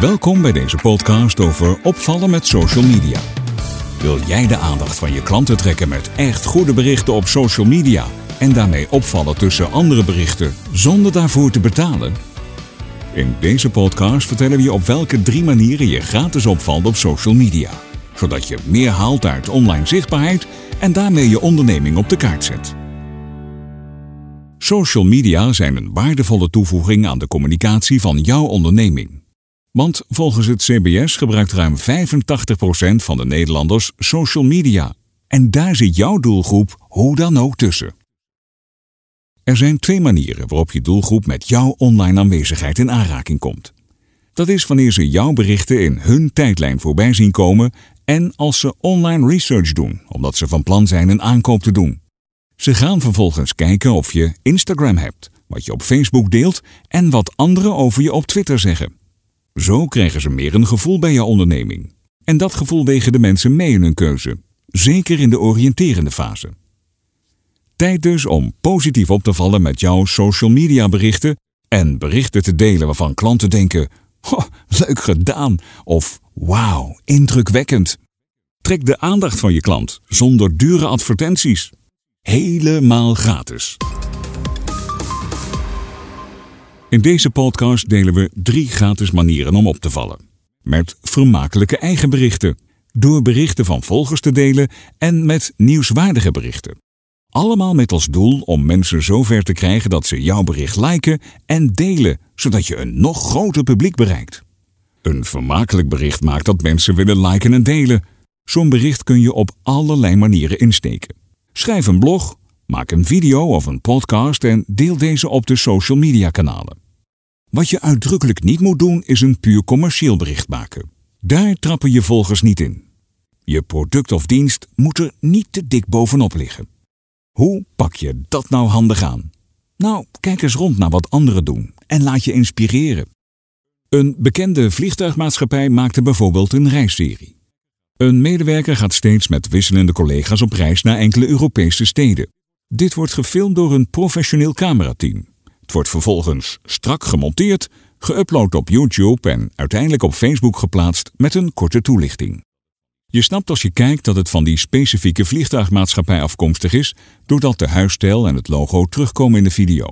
Welkom bij deze podcast over opvallen met social media. Wil jij de aandacht van je klanten trekken met echt goede berichten op social media en daarmee opvallen tussen andere berichten zonder daarvoor te betalen? In deze podcast vertellen we je op welke drie manieren je gratis opvalt op social media, zodat je meer haalt uit online zichtbaarheid en daarmee je onderneming op de kaart zet. Social media zijn een waardevolle toevoeging aan de communicatie van jouw onderneming. Want volgens het CBS gebruikt ruim 85% van de Nederlanders social media. En daar zit jouw doelgroep hoe dan ook tussen. Er zijn twee manieren waarop je doelgroep met jouw online aanwezigheid in aanraking komt. Dat is wanneer ze jouw berichten in hun tijdlijn voorbij zien komen en als ze online research doen, omdat ze van plan zijn een aankoop te doen. Ze gaan vervolgens kijken of je Instagram hebt, wat je op Facebook deelt en wat anderen over je op Twitter zeggen. Zo krijgen ze meer een gevoel bij jouw onderneming. En dat gevoel wegen de mensen mee in hun keuze, zeker in de oriënterende fase. Tijd dus om positief op te vallen met jouw social media berichten en berichten te delen waarvan klanten denken: leuk gedaan of wauw, indrukwekkend. Trek de aandacht van je klant zonder dure advertenties. Helemaal gratis. In deze podcast delen we drie gratis manieren om op te vallen. Met vermakelijke eigen berichten, door berichten van volgers te delen en met nieuwswaardige berichten. Allemaal met als doel om mensen zover te krijgen dat ze jouw bericht liken en delen, zodat je een nog groter publiek bereikt. Een vermakelijk bericht maakt dat mensen willen liken en delen. Zo'n bericht kun je op allerlei manieren insteken. Schrijf een blog, maak een video of een podcast en deel deze op de social media kanalen. Wat je uitdrukkelijk niet moet doen is een puur commercieel bericht maken. Daar trappen je volgers niet in. Je product of dienst moet er niet te dik bovenop liggen. Hoe pak je dat nou handig aan? Nou, kijk eens rond naar wat anderen doen en laat je inspireren. Een bekende vliegtuigmaatschappij maakte bijvoorbeeld een reisserie. Een medewerker gaat steeds met wisselende collega's op reis naar enkele Europese steden. Dit wordt gefilmd door een professioneel camerateam. Het wordt vervolgens strak gemonteerd, geüpload op YouTube en uiteindelijk op Facebook geplaatst met een korte toelichting. Je snapt als je kijkt dat het van die specifieke vliegtuigmaatschappij afkomstig is, doordat de huisstijl en het logo terugkomen in de video.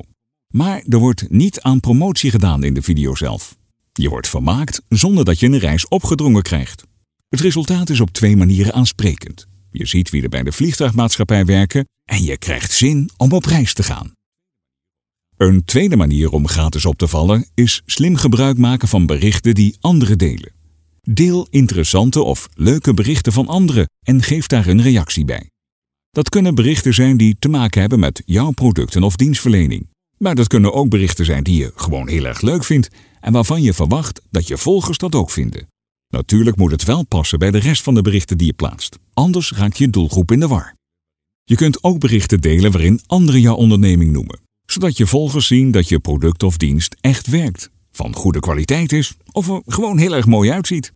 Maar er wordt niet aan promotie gedaan in de video zelf. Je wordt vermaakt zonder dat je een reis opgedrongen krijgt. Het resultaat is op twee manieren aansprekend. Je ziet wie er bij de vliegtuigmaatschappij werken en je krijgt zin om op reis te gaan. Een tweede manier om gratis op te vallen is slim gebruik maken van berichten die anderen delen. Deel interessante of leuke berichten van anderen en geef daar een reactie bij. Dat kunnen berichten zijn die te maken hebben met jouw producten of dienstverlening. Maar dat kunnen ook berichten zijn die je gewoon heel erg leuk vindt en waarvan je verwacht dat je volgers dat ook vinden. Natuurlijk moet het wel passen bij de rest van de berichten die je plaatst, anders raakt je doelgroep in de war. Je kunt ook berichten delen waarin anderen jouw onderneming noemen, zodat je volgers zien dat je product of dienst echt werkt, van goede kwaliteit is of er gewoon heel erg mooi uitziet.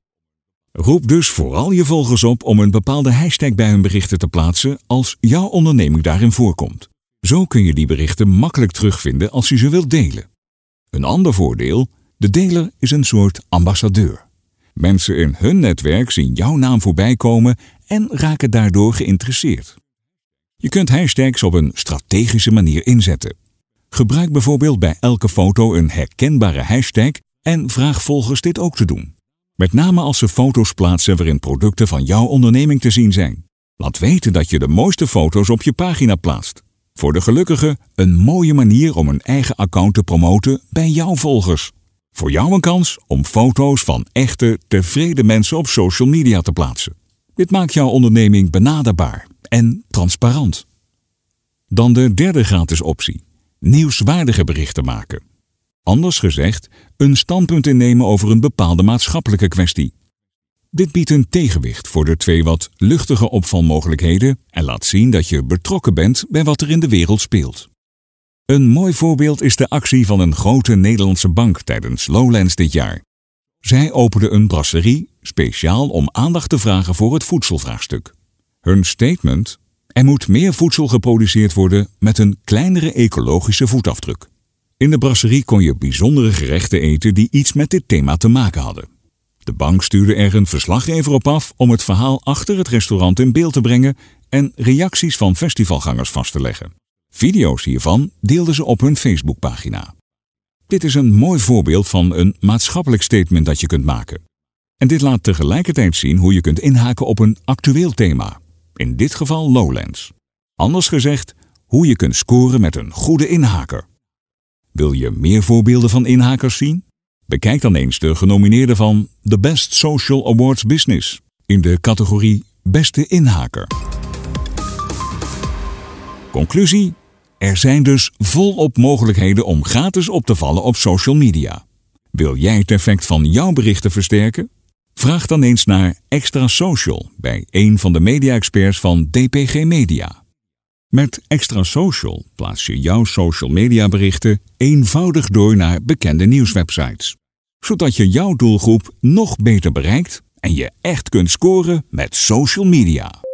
Roep dus vooral je volgers op om een bepaalde hashtag bij hun berichten te plaatsen als jouw onderneming daarin voorkomt. Zo kun je die berichten makkelijk terugvinden als je ze wilt delen. Een ander voordeel, de deler is een soort ambassadeur. Mensen in hun netwerk zien jouw naam voorbij komen en raken daardoor geïnteresseerd. Je kunt hashtags op een strategische manier inzetten. Gebruik bijvoorbeeld bij elke foto een herkenbare hashtag en vraag volgers dit ook te doen. Met name als ze foto's plaatsen waarin producten van jouw onderneming te zien zijn. Laat weten dat je de mooiste foto's op je pagina plaatst. Voor de gelukkigen een mooie manier om een eigen account te promoten bij jouw volgers. Voor jou een kans om foto's van echte, tevreden mensen op social media te plaatsen. Dit maakt jouw onderneming benaderbaar en transparant. Dan de derde gratis optie: nieuwswaardige berichten maken. Anders gezegd, een standpunt innemen over een bepaalde maatschappelijke kwestie. Dit biedt een tegenwicht voor de twee wat luchtige opvalmogelijkheden en laat zien dat je betrokken bent bij wat er in de wereld speelt. Een mooi voorbeeld is de actie van een grote Nederlandse bank tijdens Lowlands dit jaar. Zij opende een brasserie speciaal om aandacht te vragen voor het voedselvraagstuk. Hun statement: er moet meer voedsel geproduceerd worden met een kleinere ecologische voetafdruk. In de brasserie kon je bijzondere gerechten eten die iets met dit thema te maken hadden. De bank stuurde er een verslaggever op af om het verhaal achter het restaurant in beeld te brengen en reacties van festivalgangers vast te leggen. Video's hiervan deelden ze op hun Facebookpagina. Dit is een mooi voorbeeld van een maatschappelijk statement dat je kunt maken. En dit laat tegelijkertijd zien hoe je kunt inhaken op een actueel thema, in dit geval Lowlands. Anders gezegd, hoe je kunt scoren met een goede inhaker. Wil je meer voorbeelden van inhakers zien? Bekijk dan eens de genomineerden van The Best Social Awards Business in de categorie Beste Inhaker. Conclusie: Er zijn dus volop mogelijkheden om gratis op te vallen op social media. Wil jij het effect van jouw berichten versterken? Vraag dan eens naar Extra Social bij een van de media-experts van DPG Media. Met Extra Social plaats je jouw social media berichten eenvoudig door naar bekende nieuwswebsites, zodat je jouw doelgroep nog beter bereikt en je echt kunt scoren met social media.